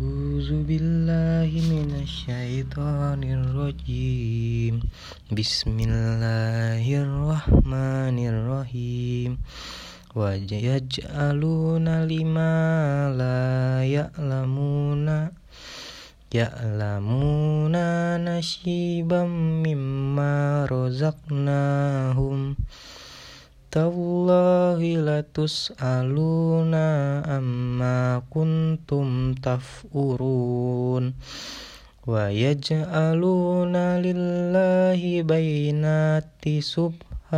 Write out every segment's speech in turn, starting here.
A'udzu billahi minasyaitonir rajim. Bismillahirrahmanirrahim. Wa yaj'aluna lima la ya'lamuna ya'lamuna nasibam mimma razaqnahum. Tallahi latus'aluna amma kuntum taf'urun. Wa yaj'aluna lillahi bainati subhanahu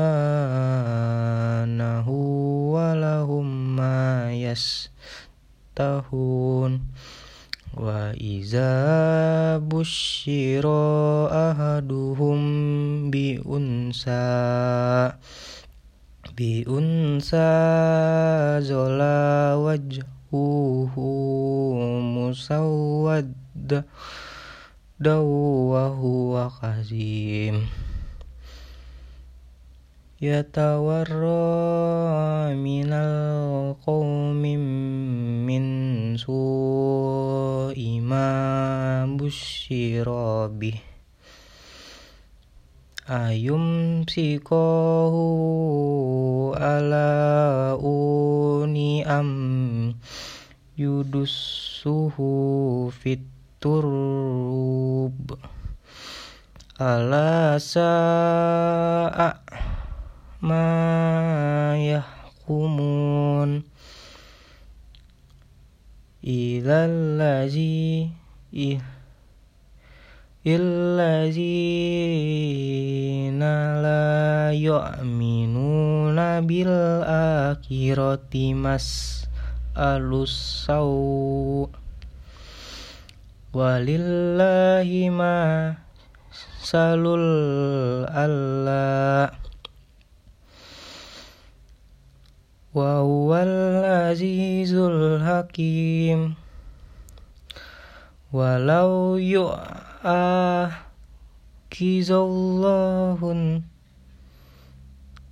wa lahum ma yastahun. Wa iza bushiro ahaduhum bi بأنثى زلا وجهه مسود دو وهو قديم يتورى من القوم من سوء ما بشر به. Ayum sikohu ala uni am yudussuhu fiturub ala sa'a ma yahkumun ilallazi ih illazina la yu'minuna bil akhirati mas alusaw walillahi ma salul alla. Wa huwal azizul hakim. Walau yu'akizallahun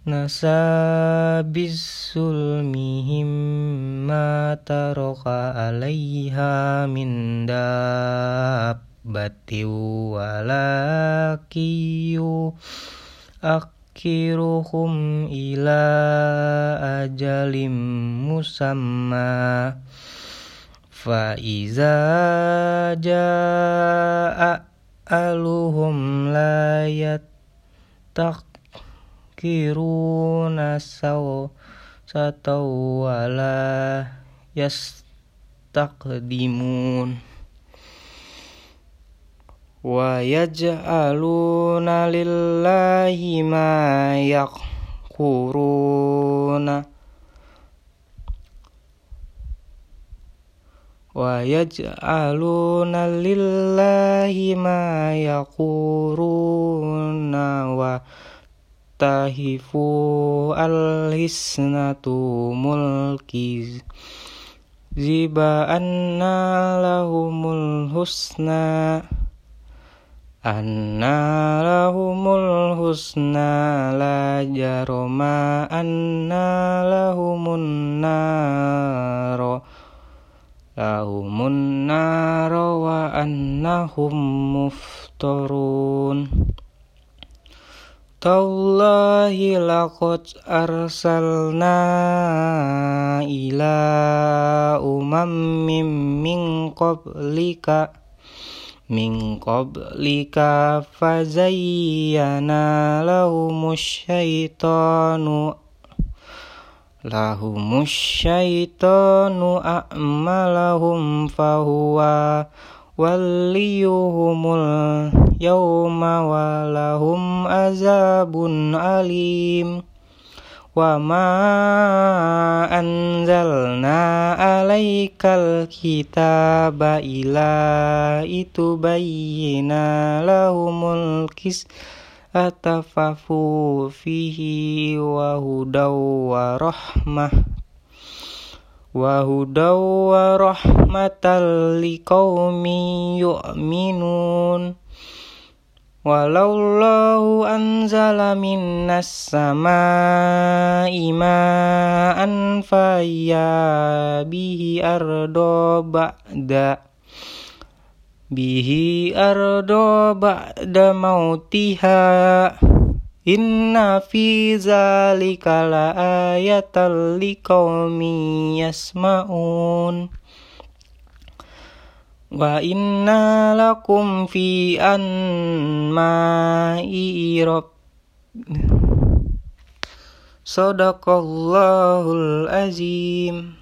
nasabis sulmihim ma taraka alaiha min dabbati walakiyu akhiruhum ila ajalim musamma fa iza jaa aluhum la yatakiruna saw sataw wala yastaqdimun wa yaj'aluna wa yaj'aluna lillahi ma yaquruna tahifu alhisnatu mulki ziba anna lahumul husna anna lahumul husna la jaroma anna lahumun naro lahumun naro wa annahum muftarun Tallahi laqad arsalna ila umamim min qablika. Min qablika fazayyana lahumus syaitanu lahumus syaitanu a'malahum fahuwa waliyuhumul yawma walahum azabun alim. Wa ma anzalna alaikal kitaba ila itu bayyina lahumul kis atafafu fihi wa hudaw wa rahmah. Wa hudaw wa rahmatal liqaumin yu'minun. Walaulahu anzala minas samai ma'an fayya bihi ardo ba'da bihi ardo ba'da mautiha. Inna fi zalika la ayatan liqaumin yasma'un. Wa inna lakum fi anma'i rabb. Sadaqallahul azim